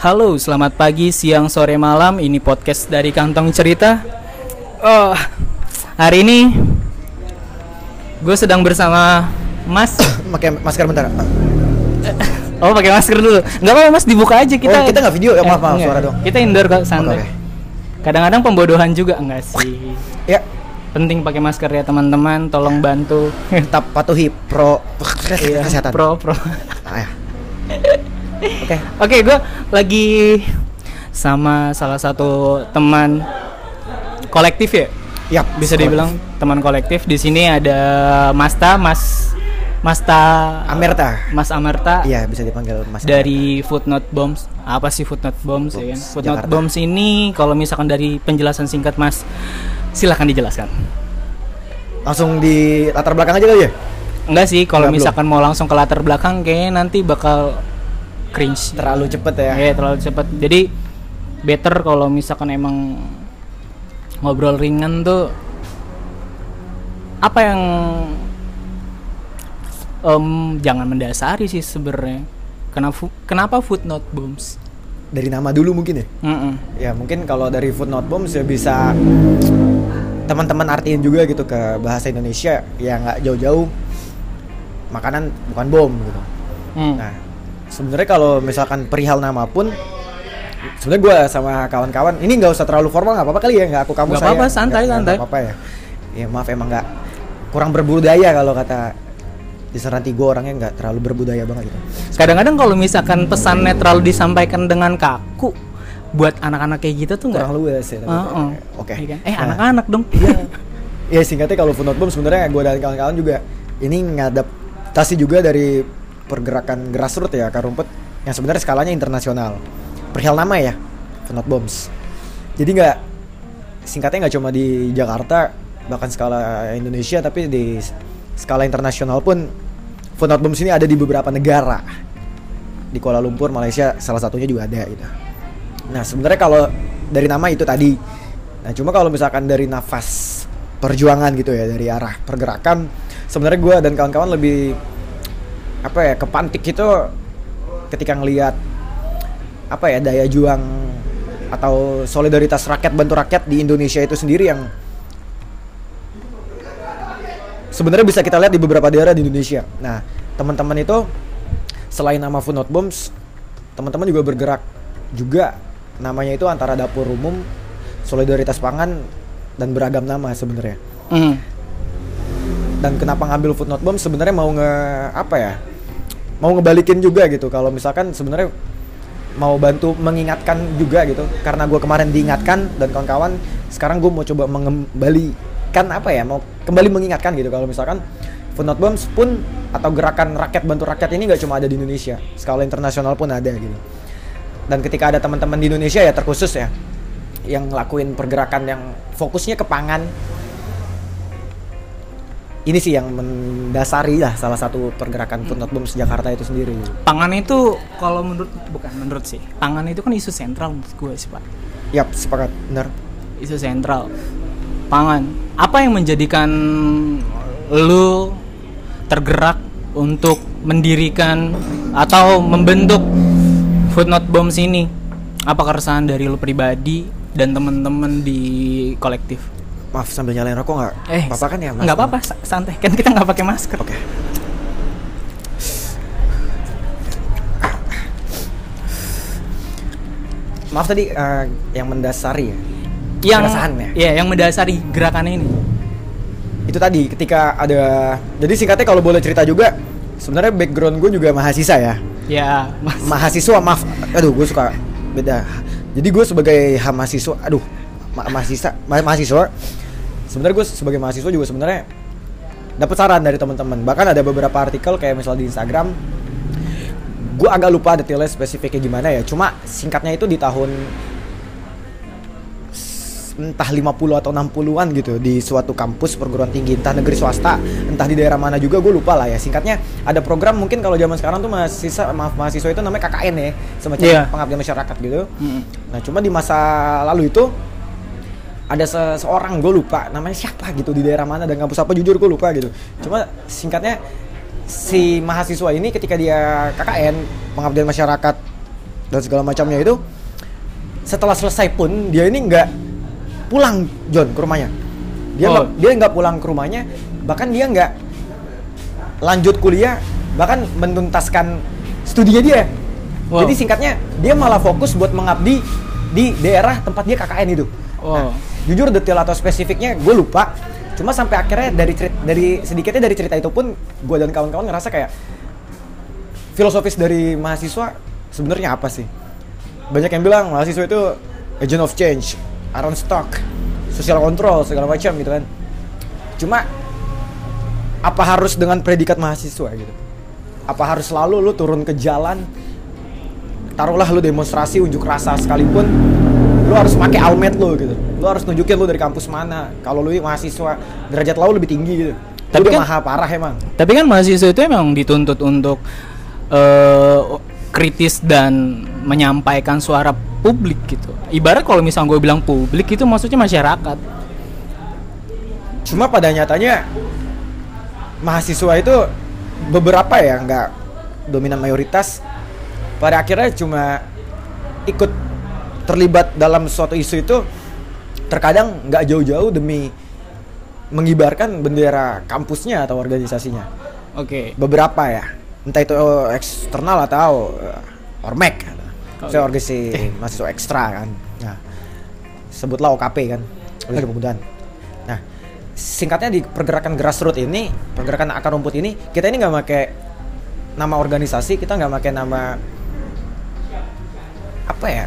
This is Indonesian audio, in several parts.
Halo, selamat pagi, siang, sore, malam. Ini podcast dari Kantong Cerita. Oh, hari ini gue sedang bersama Mas. pakai masker bentar Oh, pakai masker dulu. Nggak apa-apa, Mas, dibuka aja kita. Oh, kita nggak video ya? Maaf, maaf, enggak. suara dong. Kita indoor kok, santai. Oke, Kadang-kadang pembodohan juga enggak sih? ya Penting pakai masker ya, teman-teman. Tolong bantu. tetap patuhi pro Iya, kesehatan Pro, pro. Ah, ya. Oke Oke, gue lagi sama salah satu teman kolektif ya. Yap, Bisa dibilang teman kolektif. Di sini ada Masta, Mas Masta Amerta Mas Amerta iya bisa dipanggil mas dari Footnote Bombs. Apa sih Footnote Bombs, ya kan? Bombs, Footnote Jakarta. Bombs ini kalau misalkan dari penjelasan singkat Mas, silahkan dijelaskan. langsung di latar belakang aja kali ya Enggak sih, kalau Enggak, belum. misalkan mau langsung ke latar belakang kayaknya nanti bakal cringe. terlalu cepet ya Iya terlalu cepat. Jadi better kalau misalkan emang ngobrol ringan tuh apa yang em, jangan mendasari sih sebenarnya. Kenapa kenapa footnote bombs? dari nama dulu mungkin ya Mm-mm. ya mungkin kalau dari footnote bombs ya bisa teman-teman artiin juga gitu ke bahasa Indonesia ya nggak jauh-jauh makanan bukan bom gitu Mm. Nah, sebenarnya kalau misalkan perihal nama pun sebenarnya gue sama kawan-kawan ini nggak usah terlalu formal nggak apa-apa kali ya nggak aku kamu Nggak saya apa-apa, santai, nggak santai. apa-apa ya ya maaf emang nggak kurang berbudaya kalau kata di Seranti gue orangnya nggak terlalu berbudaya banget gitu Kadang-kadang kalau misalkan pesan netral disampaikan dengan kaku buat anak-anak kayak gitu tuh nggak kurang luas ya tapi- Heeh. oke Iya kan? Eh Nah, anak-anak dong. ya singkatnya kalau footnote bomb sebenarnya gue dan kawan-kawan juga ini ngadaptasi juga dari pergerakan grassroots ya akar rumput yang sebenarnya skalanya internasional. Perihal nama ya footnote bombs. Jadi nggak singkatnya nggak cuma di Jakarta bahkan skala Indonesia tapi di skala internasional pun footnote bombs ini ada di beberapa negara. Di Kuala Lumpur Malaysia salah satunya juga ada gitu. Nah sebenarnya kalau dari nama itu tadi, nah cuma kalau misalkan dari nafas perjuangan gitu ya dari arah pergerakan, sebenarnya gue dan kawan-kawan lebih apa ya kepantik itu ketika ngelihat apa ya daya juang atau solidaritas rakyat bantu rakyat di Indonesia itu sendiri yang sebenarnya bisa kita lihat di beberapa daerah di Indonesia. Nah teman-teman itu selain nama Food Not Bombs, teman-teman juga bergerak juga namanya itu antara dapur umum, solidaritas pangan dan beragam nama sebenarnya. Mm. Dan kenapa ngambil footnote bomb sebenarnya mau nge apa ya? Mau ngebalikin juga gitu. Kalau misalkan sebenarnya mau bantu mengingatkan juga gitu. Karena gue kemarin diingatkan dan kawan-kawan, sekarang gue mau coba mengembalikan apa ya? Mau kembali mengingatkan gitu. Kalau misalkan footnote bombs pun atau gerakan rakyat bantu rakyat ini nggak cuma ada di Indonesia, skala internasional pun ada gitu. Dan ketika ada teman-teman di Indonesia ya terkhusus ya yang ngelakuin pergerakan yang fokusnya ke pangan ini sih yang mendasari lah salah satu pergerakan Footnote Bombs Jakarta itu sendiri. Pangan itu kalau menurut bukan menurut sih. Pangan itu kan isu sentral menurut gue sih, Pak. Yap, sepakat, benar. Isu sentral. Pangan. Apa yang menjadikan lu tergerak untuk mendirikan atau membentuk Footnote Bombs ini? Apa keresahan dari lu pribadi dan teman-teman di kolektif? Maaf sambil nyalain rokok nggak? Eh, apa kan ya? Nggak apa-apa, sa- santai. Kan kita nggak pakai masker. Oke. Maaf tadi eh, yang mendasari ya. Yang Keresahannya. Iya, yang mendasari gerakan ini. Itu tadi ketika ada jadi singkatnya kalau boleh cerita juga sebenarnya background gue juga mahasiswa ya. Ya, Mas. mahasiswa maaf aduh gue suka beda jadi gue sebagai ha- mahasiswa aduh ma- mahasiswa ma- mahasiswa sebenarnya gue sebagai mahasiswa juga sebenarnya dapat saran dari teman-teman bahkan ada beberapa artikel kayak misal di Instagram gue agak lupa detailnya spesifiknya gimana ya cuma singkatnya itu di tahun entah 50 atau 60-an gitu di suatu kampus perguruan tinggi entah negeri swasta entah di daerah mana juga gue lupa lah ya singkatnya ada program mungkin kalau zaman sekarang tuh mahasiswa maaf mahasiswa itu namanya KKN ya semacam Iya. pengabdian masyarakat gitu Mm. nah cuma di masa lalu itu ada seseorang gue lupa namanya siapa gitu di daerah mana dan kampus apa jujur gue lupa gitu cuma singkatnya si mahasiswa ini ketika dia KKN pengabdian masyarakat dan segala macamnya itu setelah selesai pun dia ini nggak pulang John ke rumahnya dia Oh. nggak dia nggak pulang ke rumahnya bahkan dia nggak lanjut kuliah bahkan menuntaskan studinya dia Wow. jadi singkatnya dia malah fokus buat mengabdi di daerah tempat dia KKN itu Wow. Jujur detail atau spesifiknya gue lupa. Cuma sampai akhirnya dari cerit- dari sedikitnya dari cerita itu pun gue dan kawan-kawan ngerasa kayak filosofis dari mahasiswa sebenarnya apa sih? Banyak yang bilang mahasiswa itu agent of change iron stock social control segala macam gitu kan. Cuma apa harus dengan predikat mahasiswa gitu? Apa harus selalu lu turun ke jalan taruhlah lu demonstrasi unjuk rasa sekalipun lu harus pakai almet lu gitu. Lu harus nunjukin lu dari kampus mana. Kalau lu mahasiswa derajat lu lebih tinggi gitu. Tapi udah kan- maha parah emang. Tapi kan mahasiswa itu emang dituntut untuk eh, kritis dan menyampaikan suara publik gitu. Ibarat kalau misalnya gue bilang publik itu maksudnya masyarakat. cuma pada nyatanya mahasiswa itu beberapa ya nggak dominan mayoritas. Pada akhirnya cuma ikut terlibat dalam suatu isu itu terkadang nggak jauh-jauh demi mengibarkan bendera kampusnya atau organisasinya. Oke. beberapa ya. Entah itu eksternal atau uh, ormek saya organisasi mahasiswa ekstra kan. Nah sebutlah OKP kan oleh kemudahan nah singkatnya di pergerakan grassroots ini pergerakan akar rumput ini kita ini nggak pakai nama organisasi kita nggak pakai nama apa ya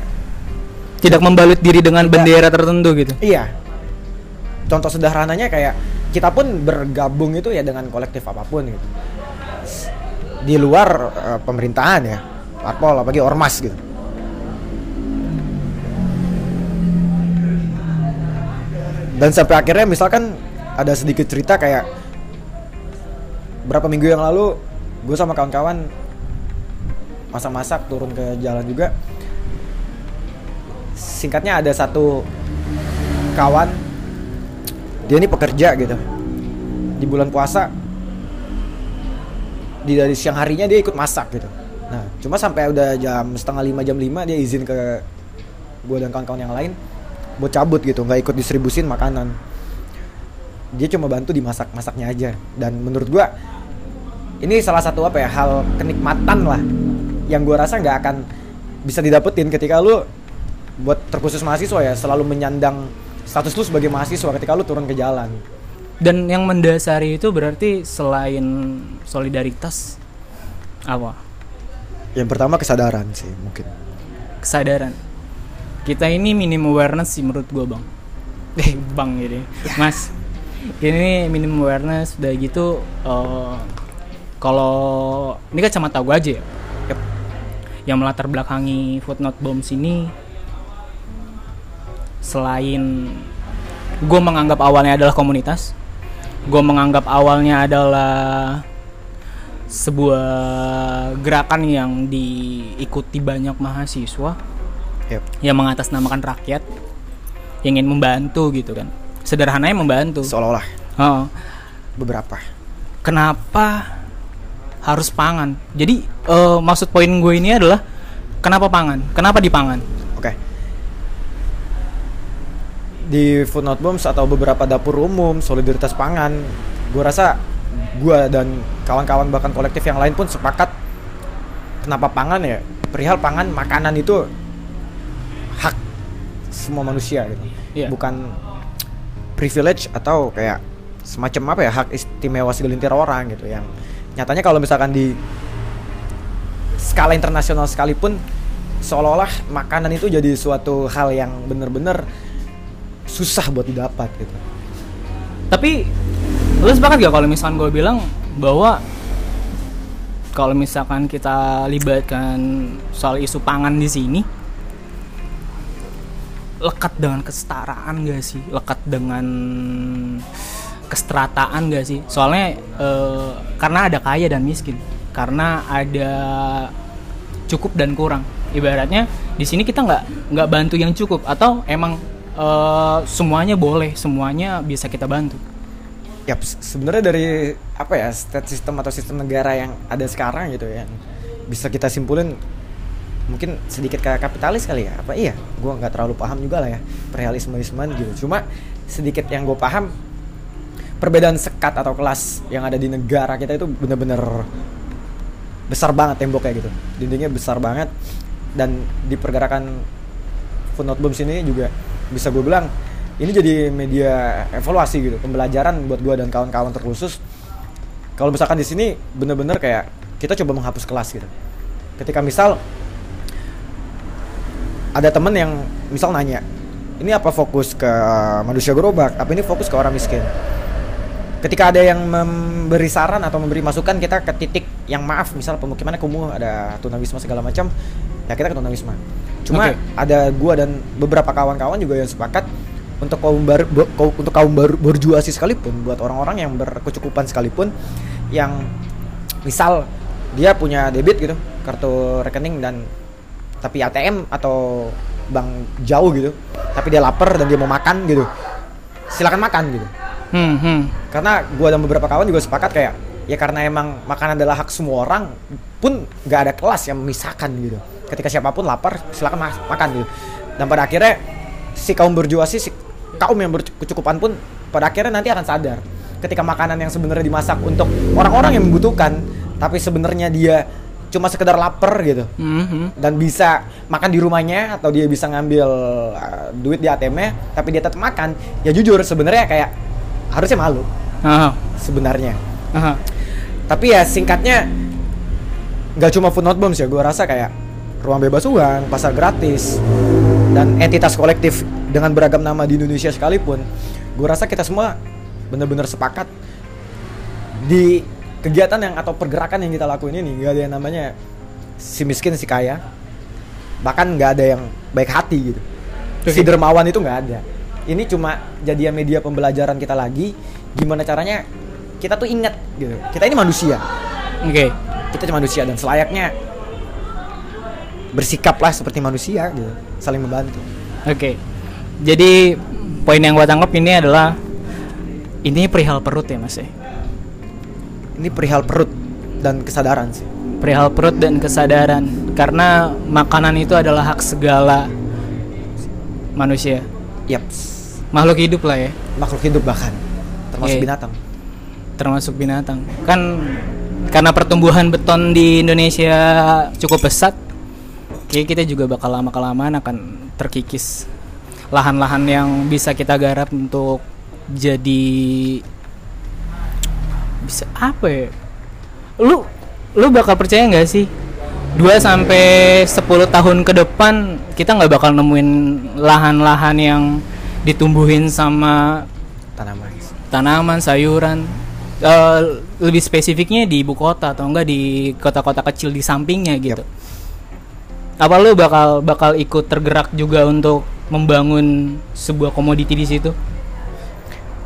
Tidak membalut diri dengan Tidak. bendera tertentu gitu. Iya. Contoh sederhananya kayak kita pun bergabung itu ya dengan kolektif apa pun gitu. Di luar eh, pemerintahan ya, parpol apalagi ormas gitu. Dan sampai akhirnya misalkan ada sedikit cerita kayak berapa minggu yang lalu gue sama kawan-kawan masak-masak turun ke jalan juga singkatnya ada satu kawan dia ini pekerja gitu. Di bulan puasa di dari siang harinya dia ikut masak gitu. Nah cuma sampai udah jam setengah lima jam lima dia izin ke gue dan kawan-kawan yang lain buat cabut gitu nggak ikut distribusin makanan. Dia cuma bantu dimasak masaknya aja. Dan menurut gua ini salah satu apa ya hal kenikmatan lah yang gua rasa nggak akan bisa didapetin ketika lu buat terkhusus mahasiswa ya selalu menyandang status lu sebagai mahasiswa ketika lu turun ke jalan Dan yang mendasari itu berarti selain solidaritas apa? yang pertama kesadaran sih mungkin Kesadaran. Kita ini minim awareness sih menurut gua, Bang. Eh, Bang jadi. Mas. Ini minim awareness udah gitu eh, kalau ini kan cuma tahu aja ya. Yep. Yang melatar belakangi footnote bombs ini selain gue menganggap awalnya adalah komunitas, gue menganggap awalnya adalah sebuah gerakan yang diikuti banyak mahasiswa Yep. yang mengatasnamakan rakyat yang ingin membantu gitu kan. Sederhananya membantu. Seolah-olah. Oh, beberapa. Kenapa harus pangan? Jadi eh, maksud poin gue ini adalah kenapa pangan? Kenapa dipangan Di Footnote Bombs atau beberapa dapur umum, solidaritas pangan, gue rasa gue dan kawan-kawan bahkan kolektif yang lain pun sepakat kenapa pangan ya perihal pangan makanan itu hak semua manusia gitu Iya. bukan privilege atau kayak semacam apa ya hak istimewa segelintir orang gitu yang nyatanya kalau misalkan di skala internasional sekalipun seolah-olah makanan itu jadi suatu hal yang bener-bener susah buat didapat gitu. tapi lu sepakat gak kalau misalkan gue bilang bahwa kalau misalkan kita libatkan soal isu pangan di sini lekat dengan kesetaraan gak sih? Lekat dengan kestrataan gak sih? Soalnya eh, karena ada kaya dan miskin. Karena ada cukup dan kurang. Ibaratnya di sini kita nggak nggak bantu yang cukup. Atau emang eh, semuanya boleh semuanya bisa kita bantu. Ya se- sebenarnya dari apa ya state system atau sistem negara yang ada sekarang gitu ya bisa kita simpulin mungkin sedikit kayak kapitalis kali ya apa iya gue nggak terlalu paham juga lah ya perihalisme gitu. Cuma sedikit yang gue paham perbedaan sekat atau kelas yang ada di negara kita itu bener-bener besar banget temboknya gitu. Dindingnya besar banget dan di pergerakan Food Not Bombs ini juga bisa gue bilang ini jadi media evaluasi gitu pembelajaran buat gue dan kawan-kawan terkhusus. Kalau misalkan di sini bener-bener kayak kita coba menghapus kelas gitu. Ketika misal ada temen yang misal nanya ini apa fokus ke manusia gerobak? Apa ini fokus ke orang miskin? Ketika ada yang memberi saran atau memberi masukan kita ke titik yang maaf misal pemukimannya kumuh ada tunawisma segala macam ya kita ke tunawisma cuma okay. ada gua dan beberapa kawan-kawan juga yang sepakat untuk kaum baru untuk kaum baru berjuasi sekalipun buat orang-orang yang berkecukupan sekalipun yang misal dia punya debit gitu kartu rekening dan tapi ATM atau bank jauh gitu tapi dia lapar dan dia mau makan gitu silakan makan gitu hmm, hmm. karena gue dan beberapa kawan juga sepakat kayak ya karena emang makanan adalah hak semua orang pun gak ada kelas yang memisahkan gitu ketika siapa pun lapar silakan ma makan gitu dan pada akhirnya si kaum berjuasi si kaum yang berkecukupan pun pada akhirnya nanti akan sadar ketika makanan yang sebenarnya dimasak untuk orang-orang yang membutuhkan tapi sebenarnya dia cuma sekedar lapar gitu mm-hmm. dan bisa makan di rumahnya atau dia bisa ngambil uh, duit di ATM-nya tapi dia tetap makan ya jujur sebenarnya kayak harusnya malu uh-huh. sebenarnya uh-huh. Tapi ya singkatnya nggak cuma food not bombs ya gue rasa kayak ruang bebas uang pasar gratis dan entitas kolektif dengan beragam nama di Indonesia sekalipun gue rasa kita semua benar-benar sepakat di kegiatan yang atau pergerakan yang kita lakuin ini. Nggak ada yang namanya si miskin si kaya. Bahkan nggak ada yang baik hati gitu. Si dermawan itu nggak ada. Ini cuma jadi media pembelajaran kita lagi gimana caranya kita tuh ingat gitu. Kita ini manusia. Oke. Okay. kita cuma manusia dan selayaknya bersikaplah seperti manusia gitu. Saling membantu. Oke. Okay. jadi poin yang gua tangkap ini adalah ini perihal perut ya mas ya? Ini perihal perut dan kesadaran sih. Perihal perut dan kesadaran. Karena makanan itu adalah hak segala manusia. Yep. Makhluk hidup lah ya? Makhluk hidup bahkan termasuk yeah. binatang termasuk binatang. Kan karena pertumbuhan beton di Indonesia cukup pesat kayak kita juga bakal lama kelamaan akan terkikis. Lahan-lahan yang bisa kita garap untuk jadi bisa apa ya? Lu lu bakal percaya nggak sih? 2 sampai 10 tahun ke depan kita nggak bakal nemuin lahan-lahan yang ditumbuhin sama tanaman. tanaman sayuran uh, lebih spesifiknya di ibu kota atau enggak di kota-kota kecil di sampingnya gitu yep. apa lu bakal bakal ikut tergerak juga untuk membangun sebuah komoditi di situ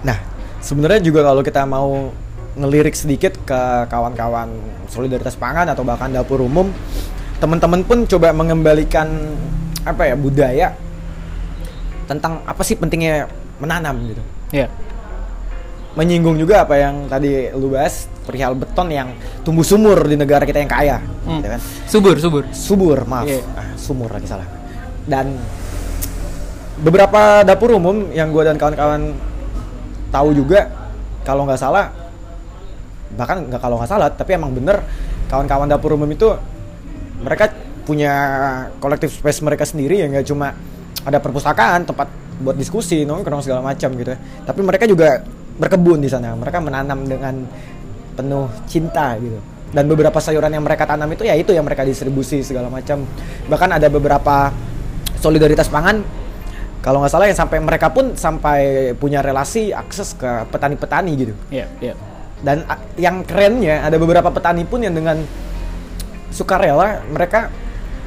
nah sebenarnya juga kalau kita mau ngelirik sedikit ke kawan-kawan solidaritas pangan atau bahkan dapur umum teman-teman pun coba mengembalikan apa ya budaya tentang apa sih pentingnya menanam gitu ya yeah. Menyinggung juga apa yang tadi lu bahas perihal beton yang tumbuh sumur di negara kita yang kaya hmm. gitu kan? Subur subur. Subur maaf. Yeah. ah, sumur lagi salah. Dan beberapa dapur umum yang gue dan kawan-kawan tahu juga kalau nggak salah bahkan nggak kalau nggak salah tapi emang bener kawan-kawan dapur umum itu mereka punya kolektif space mereka sendiri ya nggak cuma ada perpustakaan tempat buat diskusi nongkrong segala macam gitu ya. Tapi mereka juga berkebun di sana mereka menanam dengan penuh cinta gitu dan beberapa sayuran yang mereka tanam itu ya itu yang mereka distribusi segala macam bahkan ada beberapa solidaritas pangan kalau nggak salah yang sampai mereka pun sampai punya relasi akses ke petani-petani gitu. Iya, yeah, iya. Yeah dan yang kerennya ada beberapa petani pun yang dengan sukarela mereka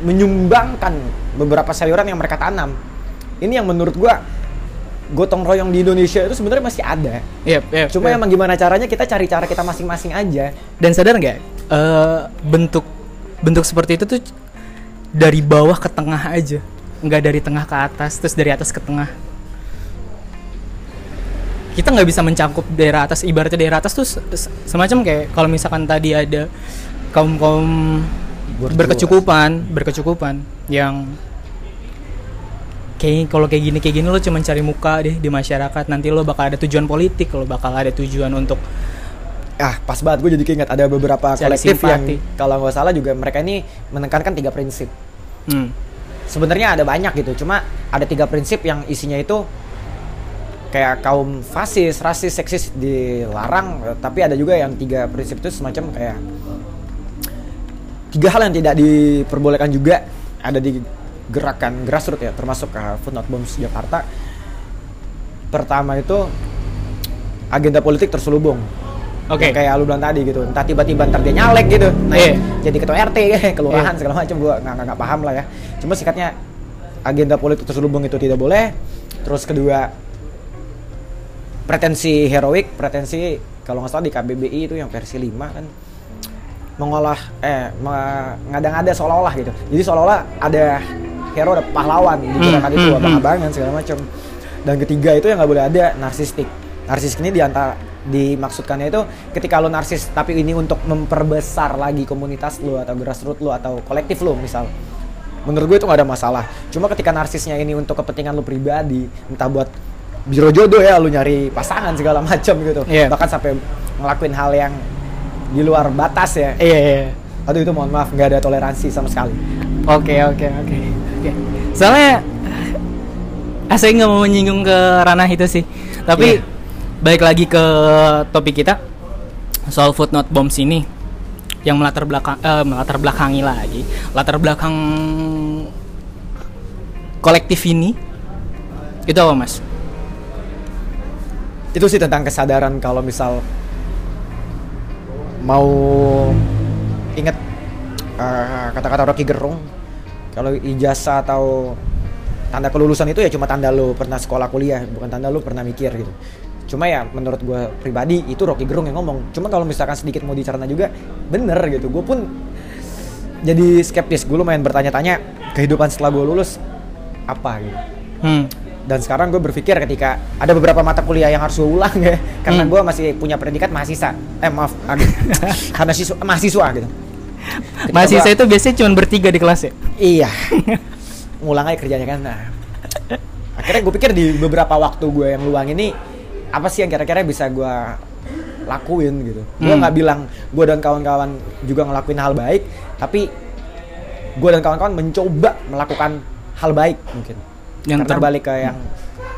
menyumbangkan beberapa sayuran yang mereka tanam ini yang menurut gua gotong royong di Indonesia itu sebenarnya masih ada. Yep, yep, Cuma yep. emang gimana caranya kita cari cara kita masing-masing aja. Dan sadar nggak uh, bentuk bentuk seperti itu tuh dari bawah ke tengah aja, nggak dari tengah ke atas, terus dari atas ke tengah kita nggak bisa mencakup daerah atas ibaratnya daerah atas tuh semacam kayak kalau misalkan tadi ada kaum kaum Berkecukupan. berkecukupan berkecukupan yang kayak kalau kayak gini kayak gini lo cuma cari muka deh di masyarakat. Nanti lo bakal ada tujuan politik lo bakal ada tujuan untuk ah pas banget gue jadi keinget ada beberapa Cari kolektif yang simpati. kalau nggak salah juga mereka ini menekankan tiga prinsip. Hmm, sebenarnya ada banyak gitu cuma ada tiga prinsip yang isinya itu kayak kaum fasis, rasis, seksis dilarang tapi ada juga yang tiga prinsip itu semacam kayak tiga hal yang tidak diperbolehkan juga. Ada di gerakan grassroots ya termasuk ke Food Not Bombs Jakarta pertama itu agenda politik terselubung Oke. Yang kayak lu bilang tadi gitu entah tiba-tiba ntar dia nyalek gitu nah Iya. jadi ketua RT kelurahan Iya. segala macam gua nggak nggak- nggak paham lah ya cuma sikatnya agenda politik terselubung itu tidak boleh terus kedua pretensi heroik pretensi kalau nggak salah di KBBI itu yang versi 5 kan mengolah eh mengada-ngada seolah-olah gitu jadi seolah-olah ada hero ada pahlawan di Hmm, gerakan itu hmm, hmm. abang-abangan segala macam dan ketiga itu yang nggak boleh ada narsistik. Narsis ini di antara dimaksudkannya itu ketika lo narsis tapi ini untuk memperbesar lagi komunitas lo atau grassroots lo atau kolektif lo misal. Menurut gue itu nggak ada masalah. Cuma ketika narsisnya ini untuk kepentingan lo pribadi entah buat biro jodoh ya lo nyari pasangan segala macam gitu. Iya. bahkan sampai ngelakuin hal yang di luar batas ya. Iya iya. Aduh itu mohon maaf nggak ada toleransi sama sekali oke oke oke oke. Soalnya saya nggak mau menyinggung ke ranah itu sih. Tapi Iya. balik lagi ke topik kita soal footnote bombs ini yang melatar belakang eh, melatar belakangi lagi. Latar belakang kolektif ini itu apa mas? Itu sih tentang kesadaran kalau misal mau inget eh, kata-kata Rocky Gerung. Kalau ijazah atau tanda kelulusan itu ya cuma tanda lo pernah sekolah kuliah bukan tanda lo pernah mikir gitu. Cuma ya menurut gue pribadi itu Rocky Gerung yang ngomong. Cuma kalau misalkan sedikit mau dicerna juga bener gitu. Gue pun jadi skeptis. Gue lumayan bertanya-tanya kehidupan setelah gue lulus apa gitu? Hmm. dan sekarang gue berpikir ketika ada beberapa mata kuliah yang harus gue ulang ya karena Hmm. gue masih punya predikat mahasiswa. Eh maaf mahasiswa mahasiswa gitu Mahasiswa gua- itu biasanya cuma bertiga di kelas ya? Iya. Ngulang aja kerjanya kan. Nah. Akhirnya gue pikir di beberapa waktu gue yang luang ini apa sih yang kira-kira bisa gue lakuin gitu? Gue Hmm. nggak bilang gue dan kawan-kawan juga ngelakuin hal baik tapi gue dan kawan-kawan mencoba melakukan hal baik mungkin. Yang karena ter- balik ke yang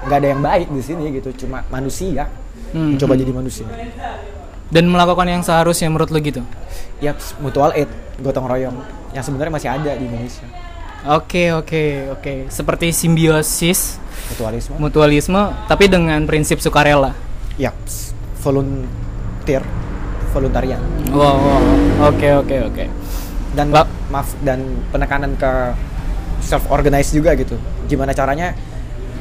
nggak ada yang baik di sini gitu cuma manusia. Hmm, mencoba hmm. jadi manusia dan melakukan yang seharusnya menurut lo gitu? Ya mutual aid gotong royong. Yang sebenarnya masih ada di Indonesia. Oke oke oke. Seperti simbiosis. Mutualisme. Mutualisme tapi dengan prinsip sukarela. ya volunteer voluntarian Wow, wow. oke oke oke. dan Ba- maaf dan penekanan ke self organize juga gitu. Gimana caranya?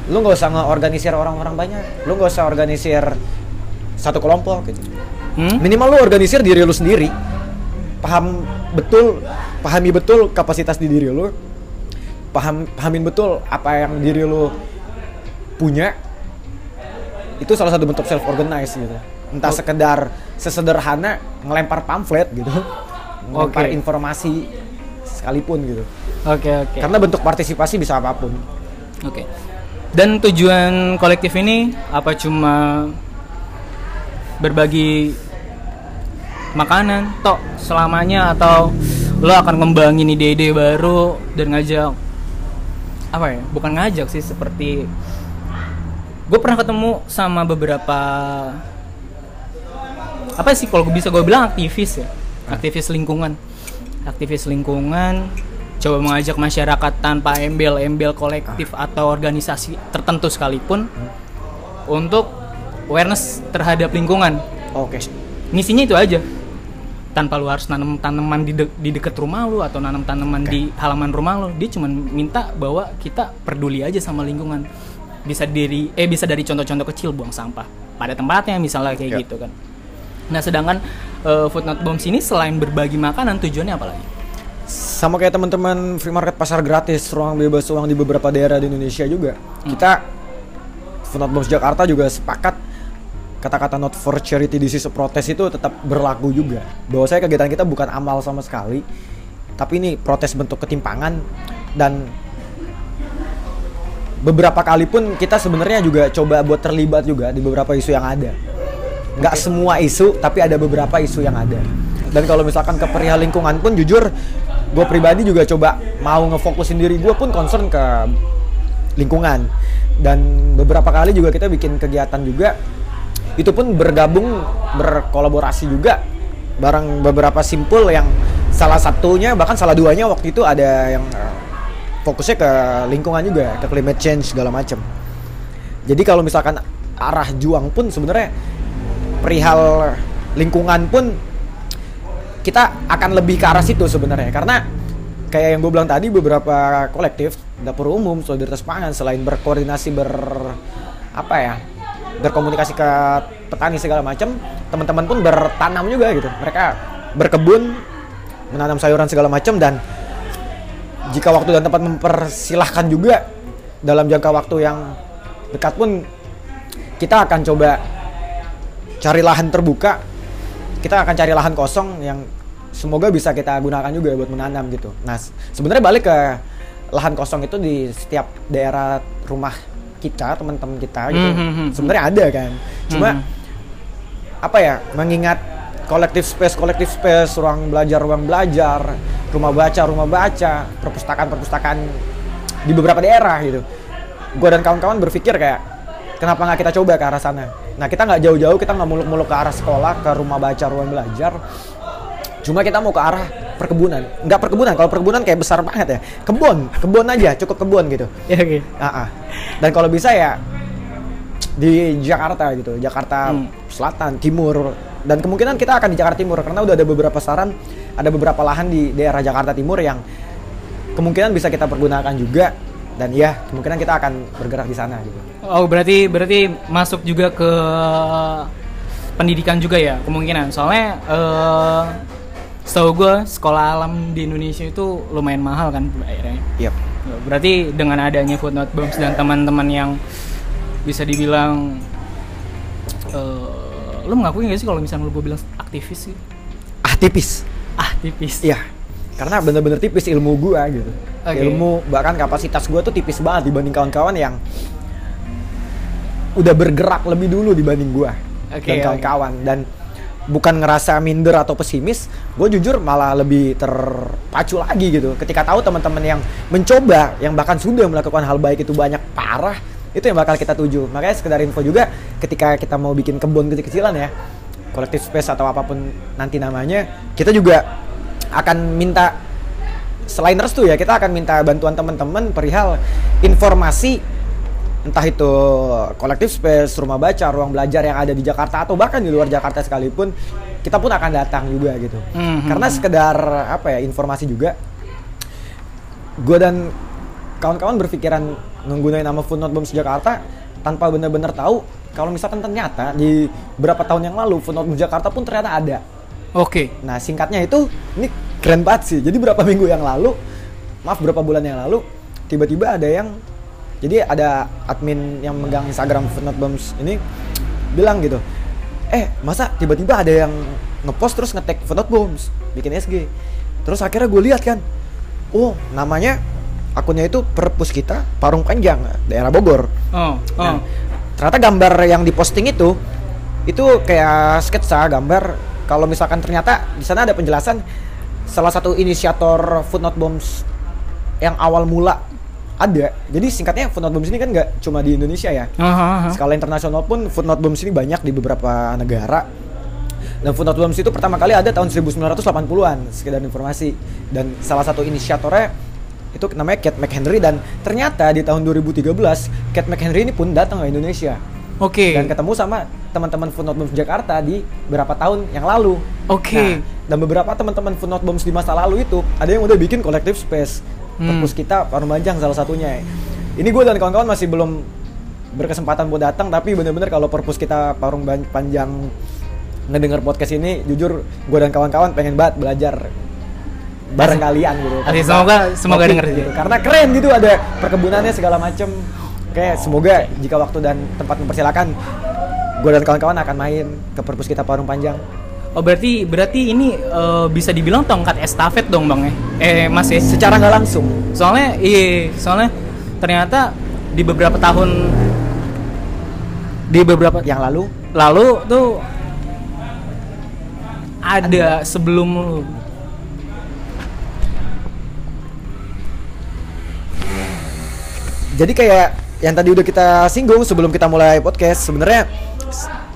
Lu nggak usah ngeorganisir orang-orang banyak. Lu nggak usah organisir satu kelompok gitu Hmm? minimal lu organisir diri lu sendiri paham betul pahami betul kapasitas di diri lu paham pahamin betul apa yang diri lu punya itu salah satu bentuk self organize gitu entah Oh. sekedar sesederhana ngelempar pamflet gitu ngelempar Oke. informasi sekalipun gitu Oke oke. karena bentuk partisipasi bisa apa pun Oke. Dan tujuan kolektif ini apa cuma berbagi makanan tok selamanya atau lo akan ngembangin ide-ide baru dan ngajak apa ya? Bukan ngajak sih seperti gue pernah ketemu sama beberapa apa sih kalau bisa gue bilang aktivis ya aktivis lingkungan aktivis lingkungan coba mengajak masyarakat tanpa embel-embel kolektif atau organisasi tertentu sekalipun untuk awareness terhadap lingkungan. Oke. Misinya itu aja. Tanpa lu harus nanam tanaman di, de- di dekat rumah lu atau nanam tanaman Oke. di halaman rumah lu dia cuma minta bahwa kita peduli aja sama lingkungan. Bisa dari eh bisa dari contoh-contoh kecil buang sampah pada tempatnya misalnya kayak Ya. gitu kan. Nah sedangkan eh, food not bombs ini selain berbagi makanan tujuannya apa lagi? Sama kayak teman-teman free market pasar gratis ruang bebas uang di beberapa daerah di Indonesia juga. Kita Funat Bombs Jakarta juga sepakat kata-kata not for charity this is a protest itu tetap berlaku juga. Bahwa saya kegiatan kita bukan amal sama sekali tapi ini protes bentuk ketimpangan. Dan beberapa kali pun kita sebenarnya juga coba buat terlibat juga di beberapa isu yang ada. Nggak semua isu tapi ada beberapa isu yang ada. Dan kalau misalkan ke perihal lingkungan pun jujur gue pribadi juga coba mau ngefokusin diri gue pun concern ke lingkungan. Dan beberapa kali juga kita bikin kegiatan juga itu pun bergabung berkolaborasi juga bareng beberapa simpul yang salah satunya bahkan salah duanya waktu itu ada yang eh, fokusnya ke lingkungan juga ke climate change segala macam jadi kalau misalkan arah juang pun sebenarnya perihal lingkungan pun kita akan lebih ke arah situ sebenarnya. Karena kayak yang gue bilang tadi beberapa kolektif dapur umum solidaritas pangan selain berkoordinasi ber apa ya berkomunikasi ke petani segala macam teman-teman pun bertanam juga gitu. Mereka berkebun menanam sayuran segala macam dan jika waktu dan tempat mempersilahkan juga dalam jangka waktu yang dekat pun kita akan coba cari lahan terbuka. Kita akan cari lahan kosong yang semoga bisa kita gunakan juga buat menanam gitu. Nah sebenarnya balik ke lahan kosong itu di setiap daerah rumah kita teman-teman kita gitu. Hmm, hmm, sebenarnya ada kan. Cuma Hmm. apa ya mengingat kolektif space kolektif space ruang belajar ruang belajar rumah baca rumah baca perpustakaan perpustakaan di beberapa daerah gitu. Gue dan kawan-kawan berpikir kayak kenapa nggak kita coba ke arah sana? Nah kita nggak jauh-jauh kita nggak muluk-muluk ke arah sekolah ke rumah baca ruang belajar. Cuma kita mau ke arah perkebunan. Nggak perkebunan kalau perkebunan kayak besar banget ya. Kebun kebun aja cukup kebun gitu. Ya oke Ah, ah. Dan kalau bisa ya di Jakarta gitu Jakarta Hmm. Selatan Timur dan kemungkinan kita akan di Jakarta Timur karena udah ada beberapa saran ada beberapa lahan di daerah Jakarta Timur yang kemungkinan bisa kita pergunakan juga dan ya kemungkinan kita akan bergerak di sana gitu Oh berarti berarti masuk juga ke pendidikan juga ya kemungkinan soalnya eh setahu gue sekolah alam di Indonesia itu lumayan mahal kan bayarnya. Yap. Berarti dengan adanya footnote bombs dan teman-teman yang bisa dibilang eh lu mengakui gak sih kalau misalnya gue bilang aktivis sih? ah tipis Ah tipis. Iya, karena bener-bener tipis ilmu gua gitu. Oke. Ilmu bahkan kapasitas gua tuh tipis banget dibanding kawan-kawan yang udah bergerak lebih dulu dibanding gua Oke, dan kawan-kawan dan bukan ngerasa minder atau pesimis, gue jujur malah lebih terpacu lagi gitu. Ketika tahu teman-teman yang mencoba, yang bahkan sudah melakukan hal baik itu banyak parah, itu yang bakal kita tuju. Makanya sekedar info juga, ketika kita mau bikin kebun kecil-kecilan ya, collective space atau apa pun nanti namanya, kita juga akan minta selain restu ya, kita akan minta bantuan teman-teman perihal informasi entah itu kolektif space, rumah baca, ruang belajar yang ada di Jakarta atau bahkan di luar Jakarta sekalipun, kita pun akan datang juga gitu. Mhm. Karena sekedar apa ya informasi juga, gue dan kawan-kawan berpikiran menggunakan nama Footnote Bombs Jakarta tanpa benar-benar tahu kalau misalkan ternyata di beberapa tahun yang lalu Footnote Bombs Jakarta pun ternyata ada. Oke. Nah singkatnya itu ini keren banget sih. Jadi berapa minggu yang lalu, maaf berapa bulan yang lalu, tiba-tiba ada yang jadi ada admin yang megang Instagram Footnote Bombs ini bilang gitu, eh masa tiba-tiba ada yang ngepost terus ngetek Footnote Bombs bikin SG. Terus akhirnya gue lihat kan, oh namanya akunnya itu perpus kita Parung Panjang daerah Bogor. Oh, oh. Nah, ternyata gambar yang diposting itu itu kayak sketsa gambar kalau misalkan ternyata di sana ada penjelasan salah satu inisiator Footnote Bombs yang awal mula ada. Jadi singkatnya Footnote Bombs ini kan nggak cuma di Indonesia ya. Aha, aha. Skala internasional pun Footnote Bombs ini banyak di beberapa negara. Dan Footnote Bombs itu pertama kali ada tahun 1980-an, sekedar informasi. Dan salah satu inisiatornya itu namanya Kate McHenry dan ternyata di tahun 2013 Kate McHenry ini pun datang ke Indonesia Oke. dan ketemu sama teman-teman Footnote Bombs Jakarta di beberapa tahun yang lalu. Oke. Nah, dan beberapa teman-teman Footnote Bombs di masa lalu itu ada yang udah bikin collective space. Hmm. Perpus kita Parung Banjang salah satunya. Ini gue dan kawan-kawan masih belum berkesempatan buat datang tapi bener-bener kalau perpus kita Parung Panjang ngedenger podcast ini jujur gue dan kawan-kawan pengen banget belajar bareng kalian gitu. Asik, semoga- semoga denger gitu. Karena keren gitu ada perkebunannya segala macem. Kayak semoga jika waktu dan tempat mempersilakan gue dan kawan-kawan akan main ke perpus kita Parung Panjang. Oh berarti berarti ini eh, bisa dibilang tongkat estafet dong bang ya? Eh mas ya? secara nggak langsung Soalnya iya soalnya ternyata di beberapa tahun di beberapa yang lalu lalu tuh ada sebelum lu jadi kayak yang tadi udah kita singgung sebelum kita mulai podcast sebenarnya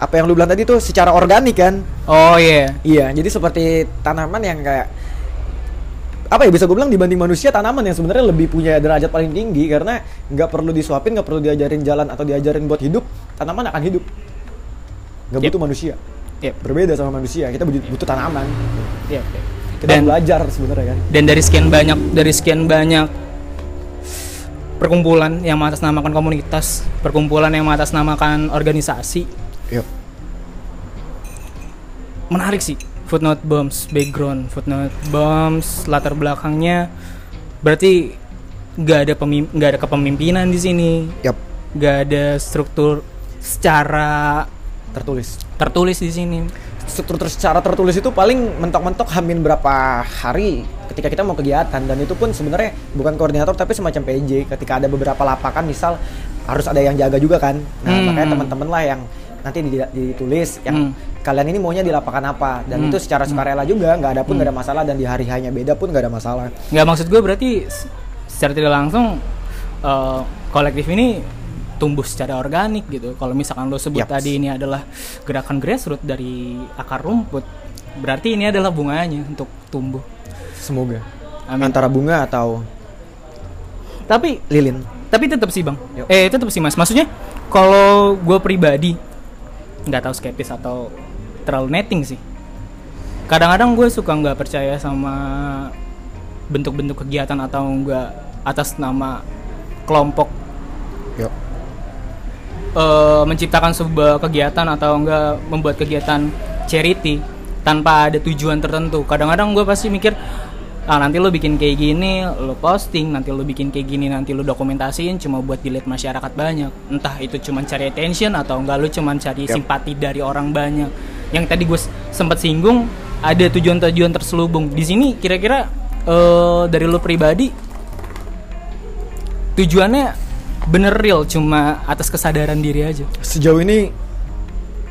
apa yang lu bilang tadi tuh secara organik kan oh iya iya jadi seperti tanaman yang kayak apa ya bisa gue bilang dibanding manusia tanaman yang sebenarnya lebih punya derajat paling tinggi karena nggak perlu disuapin nggak perlu diajarin jalan atau diajarin buat hidup tanaman akan hidup nggak Yep. butuh manusia Yep. berbeda sama manusia kita butuh, butuh tanaman Iya, iya. kita Dan- belajar sebenarnya kan dan dari sekian banyak dari sekian banyak perkumpulan yang mengatasnamakan komunitas perkumpulan yang mengatasnamakan organisasi Yuk. menarik sih footnote bombs background footnote bombs latar belakangnya. Berarti nggak ada pemim nggak ada kepemimpinan di sini. Yap, nggak ada struktur secara tertulis. tertulis di sini. Struktur secara tertulis itu paling mentok-mentok hamin berapa hari ketika kita mau kegiatan. Dan itu pun sebenarnya bukan koordinator tapi semacam PJ ketika ada beberapa lapakan misal harus ada yang jaga juga kan. Nah Hmm. makanya teman-teman lah yang nanti di- ditulis yang Hmm. kalian ini maunya di lapakan apa. Dan Hmm. itu secara sukarela juga nggak ada pun nggak ada masalah. Dan di hari hanya beda pun nggak ada masalah. Nggak maksud gue berarti secara tidak langsung eh, kolektif ini tumbuh secara organik gitu. Kalau misalkan lo sebut Yaps. tadi ini adalah gerakan grassroots dari akar rumput berarti ini adalah bunganya untuk tumbuh. Semoga. Amin. antara bunga atau tapi lilin. tapi tetap sih bang. Yuk. eh tetap sih mas. Maksudnya kalau gue pribadi nggak tahu skeptis atau terlalu netting sih. Kadang-kadang gue suka nggak percaya sama bentuk-bentuk kegiatan atau enggak atas nama kelompok. Yuk eh, menciptakan sebuah kegiatan atau enggak membuat kegiatan charity tanpa ada tujuan tertentu. Kadang-kadang gue pasti mikir, ah nanti lo bikin kayak gini, lo posting, nanti lo bikin kayak gini, nanti lo dokumentasiin cuma buat dilihat masyarakat banyak. Entah itu cuma cari attention atau enggak lo cuma cari Yap. simpati dari orang banyak. Yang tadi gue sempat singgung ada tujuan-tujuan terselubung. Di sini kira-kira eh, dari lo pribadi tujuannya bener real cuma atas kesadaran diri aja. sejauh ini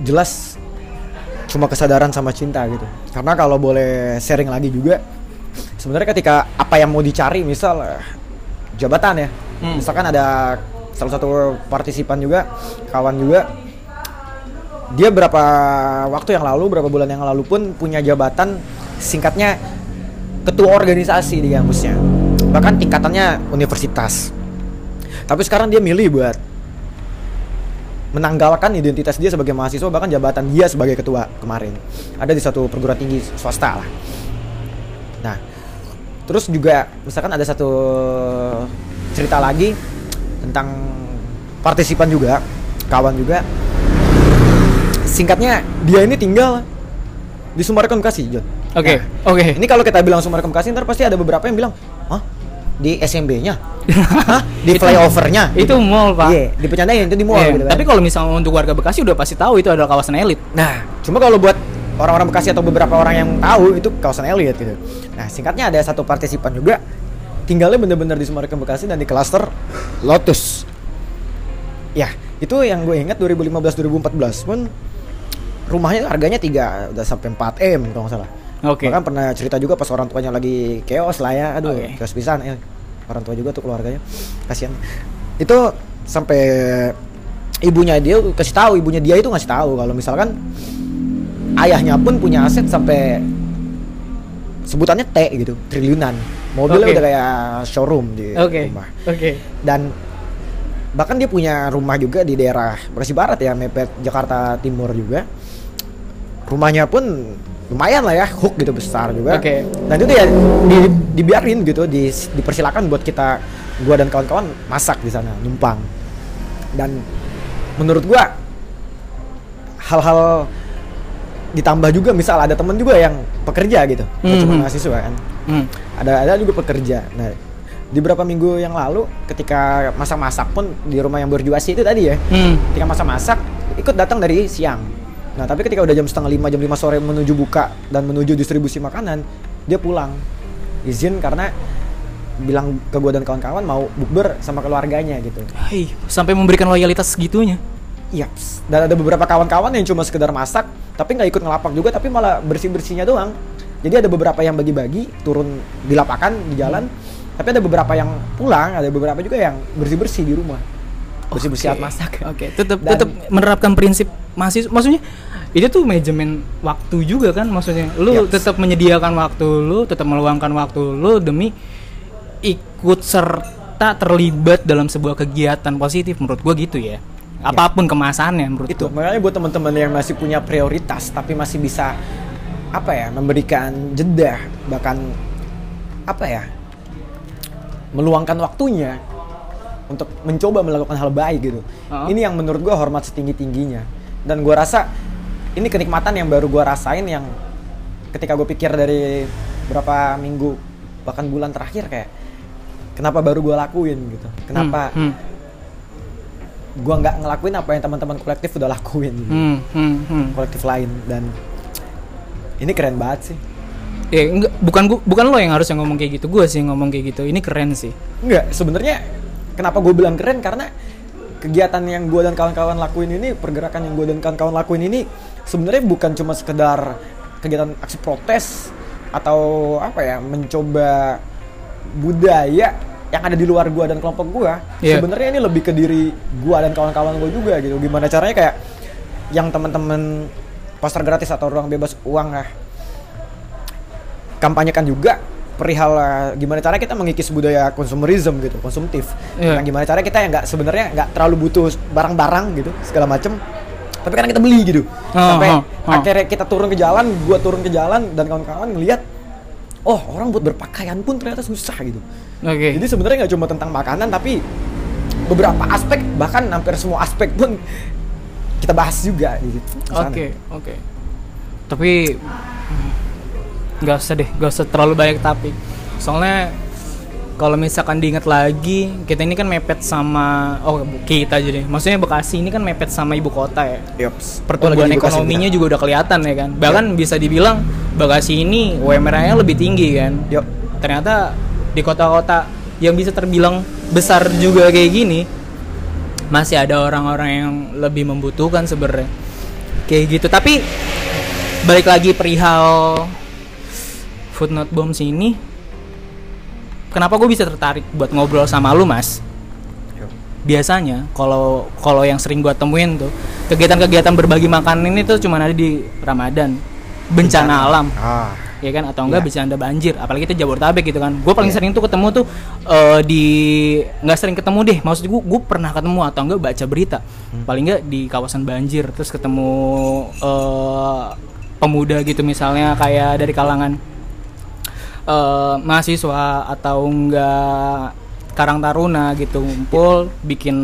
jelas cuma kesadaran sama cinta gitu karena kalau boleh sharing lagi juga sebenarnya ketika apa yang mau dicari misal eh, jabatan ya. Hmm. misalkan ada salah satu partisipan juga kawan juga. Dia berapa waktu yang lalu berapa bulan yang lalu pun punya jabatan singkatnya ketua organisasi di kampusnya. Bahkan tingkatannya universitas. Tapi sekarang dia milih buat menanggalkan identitas dia sebagai mahasiswa bahkan jabatan dia sebagai ketua kemarin. Ada di satu perguruan tinggi swasta lah. Nah terus juga misalkan ada satu cerita lagi tentang partisipan juga kawan juga singkatnya dia ini tinggal di Sumarekon Bekasi John Oke, Nah, oke. ini kalau kita bilang Sumarekon Bekasi ntar pasti ada beberapa yang bilang hah di SMB-nya di Itu- flyover-nya Itu mall, Pak. Iya, dipercandain itu di mall Iya, gitu kan. Tapi kalau misalnya untuk warga Bekasi udah pasti tahu itu adalah kawasan elit. Nah, cuma kalau buat orang-orang Bekasi atau beberapa orang yang tahu itu kawasan elit gitu. Nah, singkatnya ada satu partisipan juga tinggalnya bener-bener di Sumarekon Bekasi dan di klaster Lotus. Ya, itu yang gue ingat 2015-2014 pun rumahnya harganya 3 udah sampai 4 M kalau nggak salah. Oke. Bahkan pernah cerita juga pas orang tuanya lagi keos lah ya. Aduh, Oke. keos pisan ya. Orang tua juga tuh keluarganya. Kasihan. Itu sampai ibunya dia kasih tahu, ibunya dia itu ngasih tahu kalau misalkan ayahnya pun punya aset sampai sebutannya T gitu, triliunan. Mobilnya Oke. udah kayak showroom di Oke. rumah. Oke. Dan bahkan dia punya rumah juga di daerah Bekasi Barat ya, mepet Jakarta Timur juga. Rumahnya pun lumayan lah ya, hook gitu besar juga. Oke. Dan itu ya di, dibiarin gitu, di, dipersilakan buat kita, gua dan kawan-kawan masak di sana, numpang. Dan menurut gua hal-hal ditambah juga misal ada temen juga yang pekerja gitu, nggak cuma Mhm. mahasiswa kan Hmm. ada ada juga pekerja. Nah, di beberapa minggu yang lalu ketika masak-masak pun di rumah yang berjuasi itu tadi ya, Hmm. ketika masak-masak ikut datang dari siang. Nah tapi ketika udah jam setengah lima, jam lima sore menuju buka dan menuju distribusi makanan, dia pulang izin karena bilang ke gue dan kawan-kawan mau bukber sama keluarganya gitu. Hai, sampai memberikan loyalitas segitunya. Iya. Dan ada beberapa kawan-kawan yang cuma sekedar masak, tapi nggak ikut ngelapak juga, tapi malah bersih bersihnya doang. Jadi ada beberapa yang bagi-bagi turun di lapangan di jalan, tapi ada beberapa yang pulang, ada beberapa juga yang bersih bersih di rumah. Bersih bersih alat Oke. masak. Oke, tetap Dan- tetap menerapkan prinsip masih maksudnya itu tuh manajemen waktu juga kan maksudnya. Lu Yaps. tetap menyediakan waktu lu, tetap meluangkan waktu lu demi ikut serta terlibat dalam sebuah kegiatan positif menurut gua gitu ya. Apa pun kemasannya menurut itu gua. makanya buat teman-teman yang masih punya prioritas tapi masih bisa apa ya memberikan jeda bahkan apa ya meluangkan waktunya untuk mencoba melakukan hal baik gitu. Uh-uh. ini yang menurut gua hormat setinggi tingginya dan gua rasa ini kenikmatan yang baru gua rasain yang ketika gue pikir dari berapa minggu bahkan bulan terakhir kayak kenapa baru gua lakuin gitu? Kenapa Hmm, hmm, gua nggak ngelakuin apa yang teman-teman kolektif udah lakuin hmm, hmm, hmm. kolektif lain dan ini keren banget sih Ya, enggak, bukan gua, bukan lo yang harusnya ngomong kayak gitu, gua sih yang ngomong kayak gitu. Ini keren sih. enggak sebenarnya kenapa gue bilang keren karena kegiatan yang gue dan kawan-kawan lakuin ini pergerakan yang gue dan kawan-kawan lakuin ini sebenarnya bukan cuma sekedar kegiatan aksi protes atau apa ya mencoba budaya yang ada di luar gua dan kelompok gua Iya. sebenarnya ini lebih ke diri gua dan kawan-kawan gue juga gitu gimana caranya kayak yang teman-teman pasar gratis atau ruang bebas uang lah kampanyekan juga perihal uh, gimana cara kita mengikis budaya konsumerism gitu konsumtif Iya. Nah, gimana cara kita yang nggak sebenarnya nggak terlalu butuh barang-barang gitu segala macem tapi kan kita beli gitu sampai oh, oh. akhirnya kita turun ke jalan gua turun ke jalan dan kawan-kawan ngelihat oh orang buat berpakaian pun ternyata susah gitu Oke. jadi sebenarnya nggak cuma tentang makanan tapi beberapa aspek bahkan hampir semua aspek pun kita bahas juga gitu. Oke, oke. Tapi nggak usah deh, nggak usah terlalu banyak tapi. Soalnya kalau misalkan diingat lagi, kita ini kan mepet sama oh kita aja deh. Maksudnya Bekasi ini kan mepet sama ibu kota ya. Yops. Pertumbuhan Oh, ekonominya juga. juga udah kelihatan ya kan. Bahkan bisa dibilang Bekasi ini UMR-nya lebih tinggi kan. Yuk. Ternyata di kota-kota yang bisa terbilang besar juga kayak gini masih ada orang-orang yang lebih membutuhkan sebenarnya. Kayak gitu. Tapi balik lagi perihal footnote bombs ini kenapa gue bisa tertarik buat ngobrol sama lu mas? Biasanya kalau kalau yang sering gue temuin tuh kegiatan-kegiatan berbagi makanan ini tuh cuma ada di Ramadan. Bencana, alam. Ah. Ya kan? Atau enggak Iya. bencana banjir. Apalagi kita Jabodetabek gitu kan. Gue paling Iya. sering tuh ketemu tuh eh, di nggak sering ketemu deh. Maksud gue gue pernah ketemu atau enggak baca berita. Hmm. paling enggak di kawasan banjir terus ketemu eh, pemuda gitu misalnya kayak dari kalangan eh, mahasiswa atau enggak Karang Taruna gitu ngumpul bikin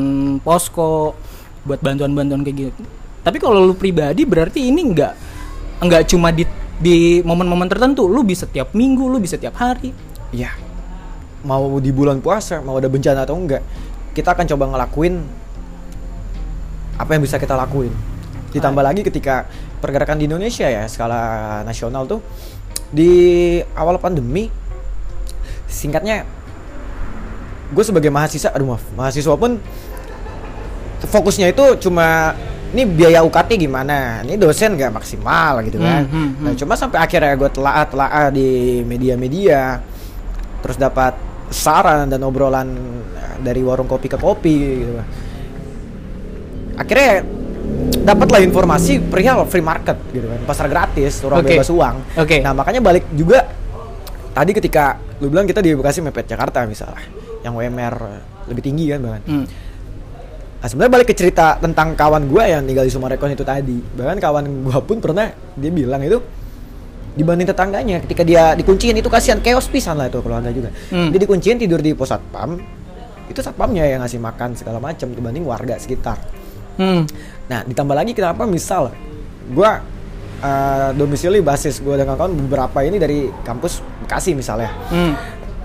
posko buat bantuan-bantuan kayak gitu. Tapi kalau lu pribadi berarti ini enggak enggak cuma di di momen-momen tertentu lu bisa tiap minggu lu bisa tiap hari Iya. Mau di bulan puasa, mau ada bencana atau enggak, kita akan coba ngelakuin apa yang bisa kita lakuin. Ditambah lagi ketika pergerakan di Indonesia ya skala nasional tuh di awal pandemi singkatnya gue sebagai mahasiswa aduh maaf mahasiswa pun fokusnya itu cuma ini biaya UKT gimana ini dosen gak maksimal gitu kan Hmm, hmm, Nah, hmm. cuma sampai akhirnya gue telah telah di media-media terus dapat saran dan obrolan eh, dari warung kopi ke kopi gitu akhirnya dapatlah informasi perihal free market gitu kan pasar gratis ruang Oke. bebas uang Oke. nah makanya balik juga tadi ketika lu bilang kita di Bekasi mepet Jakarta misalnya yang WMR lebih tinggi kan bahkan Hmm. Nah sebenarnya balik ke cerita tentang kawan gue yang tinggal di Sumarekon itu tadi. Bahkan kawan gue pun pernah dia bilang itu dibanding tetangganya ketika dia dikunciin itu kasihan chaos pisan lah itu keluarga juga. Hmm. Dia dikunciin tidur di pos satpam. Itu satpamnya yang ngasih makan segala macam dibanding warga sekitar. Hmm. Nah ditambah lagi kenapa misal gue uh, domisili basis gue dan kawan-kawan beberapa ini dari kampus Bekasi misalnya. Hmm.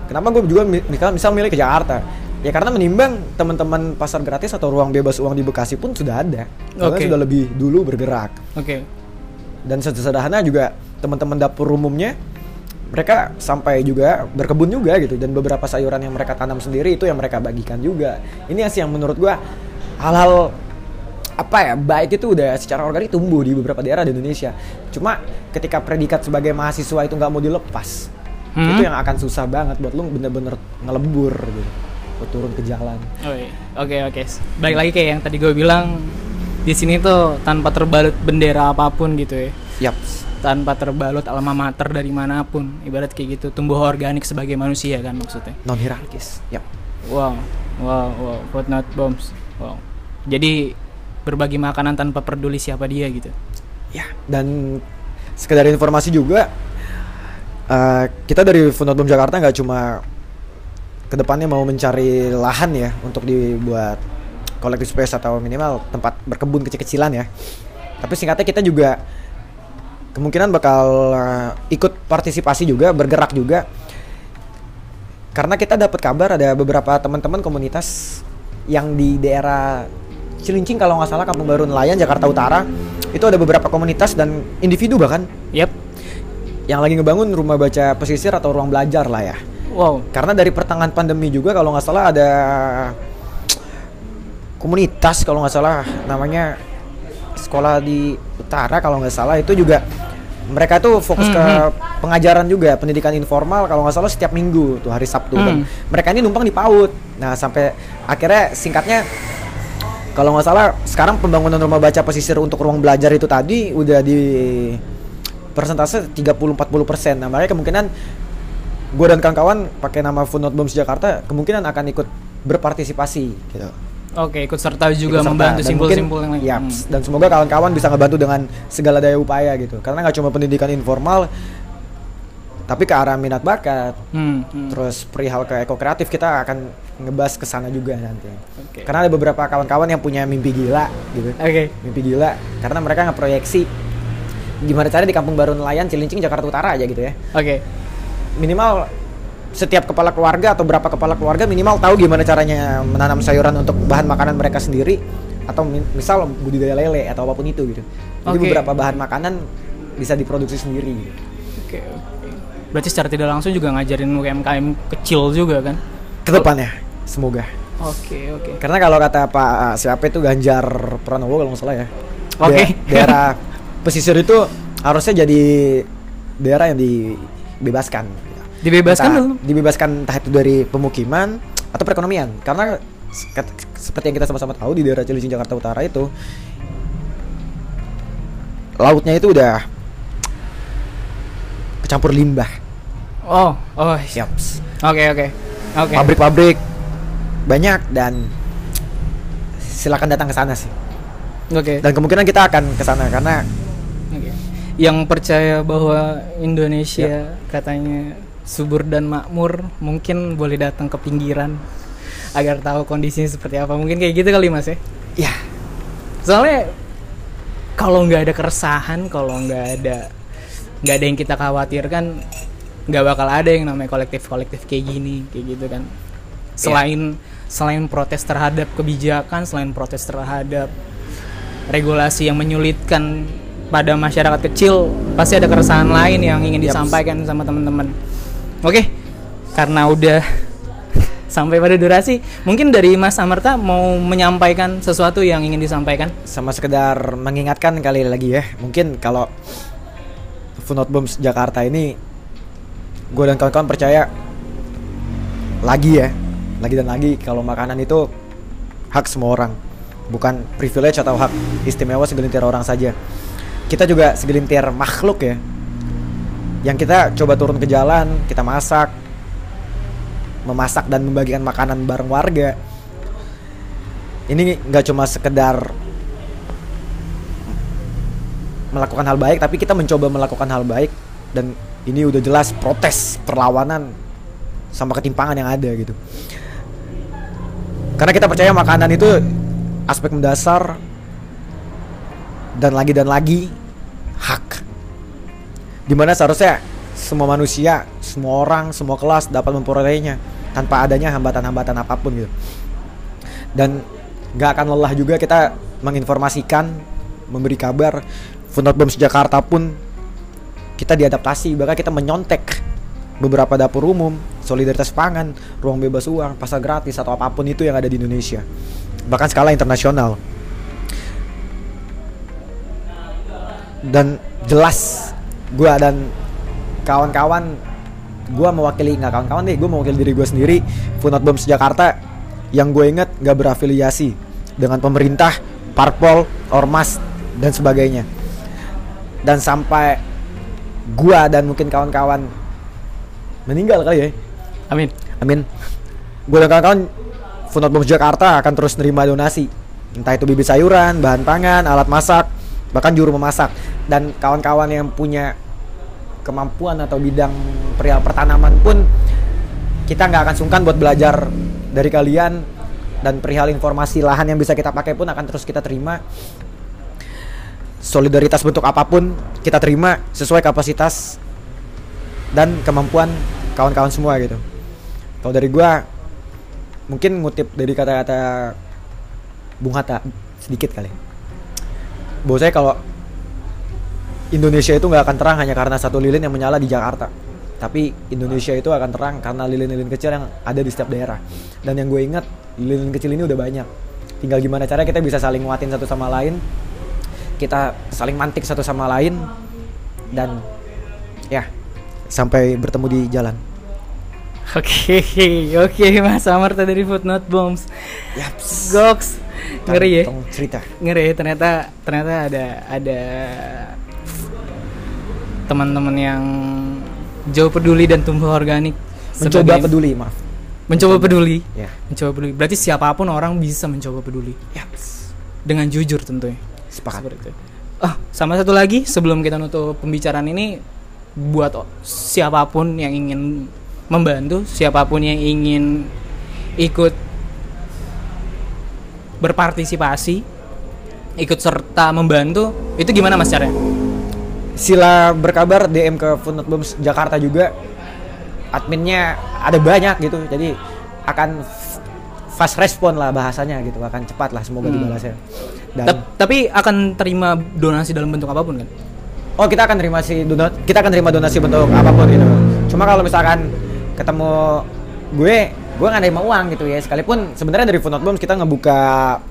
Kenapa gue juga mi- misal, misal milih ke Jakarta? Ya karena menimbang teman-teman pasar gratis atau ruang bebas uang di Bekasi pun sudah ada. Karena Oke. sudah lebih dulu bergerak. Oke. Dan sederhana juga teman-teman dapur umumnya mereka sampai juga berkebun juga gitu dan beberapa sayuran yang mereka tanam sendiri itu yang mereka bagikan juga. Ini yang sih yang menurut gua hal-hal apa ya baik itu udah secara organik tumbuh di beberapa daerah di Indonesia. Cuma ketika predikat sebagai mahasiswa itu nggak mau dilepas, Hmm. itu yang akan susah banget buat lu bener-bener ngelebur gitu, buat turun ke jalan. Oh, iya. Oke oke. Baik lagi kayak yang tadi gue bilang di sini tuh tanpa terbalut bendera apa pun gitu ya. Yap. Tanpa terbalut alma mater dari mana pun. Ibarat kayak gitu. Tumbuh organik sebagai manusia kan maksudnya. Non hierarkis. Yap. Wow. Wow. Wow. Footnote bombs. Wow. Jadi berbagi makanan tanpa peduli siapa dia gitu. Ya, dan sekedar informasi juga eh, kita dari Food Not Bomb Jakarta nggak cuma ke depannya mau mencari lahan ya untuk dibuat collective space atau minimal tempat berkebun kecil-kecilan ya. Tapi singkatnya kita juga kemungkinan bakal eh, ikut partisipasi juga, bergerak juga. Karena kita dapat kabar ada beberapa teman-teman komunitas yang di daerah Cilincing kalau nggak salah Kampung Baru Nelayan Jakarta Utara itu ada beberapa komunitas dan individu bahkan Yap. yang lagi ngebangun rumah baca pesisir atau ruang belajar lah ya. Wow. Karena dari pertengahan pandemi juga kalau nggak salah ada komunitas kalau nggak salah namanya sekolah di utara kalau nggak salah itu juga mereka tuh fokus ke pengajaran juga pendidikan informal kalau nggak salah setiap minggu tuh hari Sabtu dan Hmm. mereka ini numpang di PAUD. Nah sampai akhirnya singkatnya kalau nggak salah sekarang pembangunan rumah baca pesisir untuk ruang belajar itu tadi udah di persentase 30-40 persen. Nah makanya kemungkinan gue dan kawan-kawan pakai nama Food Not Bombs Jakarta kemungkinan akan ikut berpartisipasi gitu. Oke, ikut serta juga Ikut serta. membantu simpul-simpul yang lain. ya, Hmm. dan semoga kawan-kawan bisa ngebantu dengan segala daya upaya gitu. Karena nggak cuma pendidikan informal, tapi ke arah minat bakat, Hmm, hmm. terus perihal ke eko kreatif kita akan ngebahas ke sana juga nanti. Oke. Karena ada beberapa kawan-kawan yang punya mimpi gila gitu. Oke. Mimpi gila karena mereka ngeproyeksi gimana cara di Kampung Baru Nelayan Cilincing Jakarta Utara aja gitu ya. Oke. Minimal setiap kepala keluarga atau berapa kepala keluarga minimal tahu gimana caranya menanam sayuran untuk bahan makanan mereka sendiri atau misal budidaya lele atau apa pun itu gitu. Jadi Oke. beberapa bahan makanan bisa diproduksi sendiri. gitu. Oke, oke. Berarti secara tidak langsung juga ngajarin UMKM kecil juga kan? Ke depannya semoga. Oke, oke. Karena kalau kata Pak siapa itu Ganjar Pranowo kalau nggak salah ya. Oke. da- daerah pesisir itu harusnya jadi daerah yang dibebaskan. Dibebaskan Entah- dulu. Dibebaskan entah itu dari pemukiman atau perekonomian. Karena seperti yang kita sama-sama tahu di daerah Cilincing Jakarta Utara itu lautnya itu udah kecampur limbah. Oh, oh. Siap. Oke, oke. Oke. Pabrik-pabrik banyak dan silakan datang ke sana sih. Oke. Dan kemungkinan kita akan ke sana karena Oke. Yang percaya bahwa Indonesia Ya. katanya subur dan makmur, mungkin boleh datang ke pinggiran agar tahu kondisinya seperti apa. Mungkin kayak gitu kali Mas ya. ya Soalnya kalau nggak ada keresahan, kalau nggak ada nggak ada yang kita khawatirkan, nggak bakal ada yang namanya kolektif-kolektif kayak gini, kayak gitu kan. Selain selain protes terhadap kebijakan, selain protes terhadap regulasi yang menyulitkan pada masyarakat kecil, pasti ada keresahan lain yang ingin Yaps. disampaikan sama teman-teman. Oke, karena udah sampai pada durasi, mungkin dari Mas Amerta mau menyampaikan sesuatu yang ingin disampaikan? sama sekedar mengingatkan kali lagi ya. Mungkin kalau Food Not Bombs Jakarta ini gue dan kawan-kawan percaya lagi ya, lagi dan lagi kalau makanan itu hak semua orang, bukan privilege atau hak istimewa segelintir orang saja. Kita juga segelintir makhluk ya, yang kita coba turun ke jalan, kita masak, memasak dan membagikan makanan bareng warga. Ini nggak cuma sekedar melakukan hal baik, tapi kita mencoba melakukan hal baik dan ini udah jelas protes perlawanan sama ketimpangan yang ada gitu. Karena kita percaya makanan itu aspek mendasar dan lagi dan lagi. Di mana seharusnya semua manusia, semua orang, semua kelas dapat memperolehnya tanpa adanya hambatan-hambatan apa pun gitu. Dan nggak akan lelah juga kita menginformasikan memberi kabar. Footnote Bombs Jakarta pun kita diadaptasi bahkan kita menyontek beberapa dapur umum solidaritas pangan ruang bebas uang pasar gratis atau apa pun itu yang ada di Indonesia. Bahkan skala internasional. Dan jelas gua dan kawan-kawan gua mewakili nggak kawan-kawan deh gue mewakili diri gue sendiri Footnote Bombs Jakarta yang gue inget nggak berafiliasi dengan pemerintah parpol ormas dan sebagainya. Dan sampai gua dan mungkin kawan-kawan meninggal kali ya. Amin. amin. Gua dan kawan-kawan Footnote Bombs Jakarta akan terus nerima donasi. Entah itu bibit sayuran bahan pangan alat masak bahkan juru memasak. Dan kawan-kawan yang punya kemampuan atau bidang perihal pertanaman pun kita nggak akan sungkan buat belajar dari kalian. Dan perihal informasi lahan yang bisa kita pakai pun akan terus kita terima. Solidaritas bentuk apa pun kita terima sesuai kapasitas dan kemampuan kawan-kawan semua gitu. Kalau dari gua mungkin ngutip dari kata-kata Bung Hatta sedikit kali bahwa saya kalau Indonesia itu nggak akan terang hanya karena satu lilin yang menyala di Jakarta. Tapi Indonesia itu akan terang karena lilin-lilin kecil yang ada di setiap daerah. Dan yang gue ingat lilin kecil ini udah banyak. Tinggal gimana cara kita bisa saling nguatin satu sama lain. Kita saling mantik satu sama lain. Dan ya sampai bertemu di jalan Oke, oke Mas Amarta dari Footnote Bombs. Yaps. Goks. Ngeri ya. Cerita Ngeri ya ternyata ternyata ada ada teman-teman yang jauh peduli dan tumbuh organik. mencoba Sebagai- peduli maaf Mencoba peduli. ya Mencoba peduli. Berarti siapa pun orang bisa mencoba peduli Yaps. dengan jujur tentunya. sepakat Seperti itu. Ah, sama satu lagi sebelum kita nutup pembicaraan ini buat siapa pun yang ingin membantu, siapa pun yang ingin ikut berpartisipasi, ikut serta membantu, itu gimana Mas caranya? sila berkabar DM ke Footnote Bombs Jakarta juga adminnya ada banyak gitu jadi akan fast respon lah bahasanya gitu akan cepat lah semoga Hmm. dibalasnya dan Tap- tapi akan terima donasi dalam bentuk apa pun kan? oh kita akan terima si kita akan terima donasi bentuk apa pun gitu cuma kalau misalkan ketemu gue gue nggak nerima uang gitu ya. Sekalipun sebenarnya dari Footnote Bombs kita ngebuka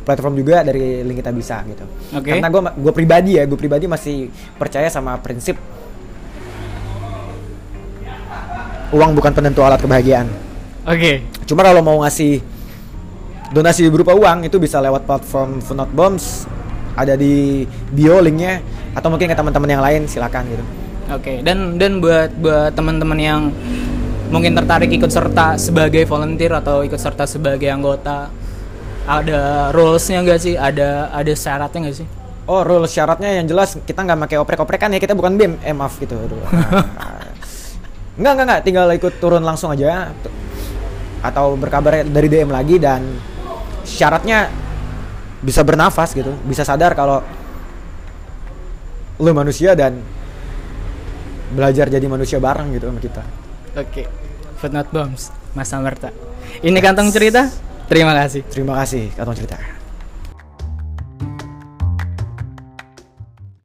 platform juga dari link kita bisa gitu. Oke. karena gue gue pribadi ya gue pribadi masih percaya sama prinsip uang bukan penentu alat kebahagiaan. Oke. cuma kalau mau ngasih donasi berupa uang itu bisa lewat platform Footnote Bombs. Ada di bio linknya atau mungkin ke teman-teman yang lain silakan gitu. Oke, dan dan buat buat teman-teman yang mungkin tertarik ikut serta sebagai volunteer atau ikut serta sebagai anggota, ada rulesnya nggak sih? Ada ada syaratnya nggak sih? Oh, rule syaratnya yang jelas kita nggak pakai oprek-oprek kan ya kita bukan BEM, eh maaf gitu. Aduh. Enggak, enggak, enggak, tinggal ikut turun langsung aja atau berkabar dari DM lagi dan syaratnya bisa bernafas gitu, bisa sadar kalau lu manusia dan belajar jadi manusia bareng gitu sama kita. Oke, footnote bombs, Mas Amerta. Ini kantong cerita. Terima kasih. Terima kasih, kantong cerita.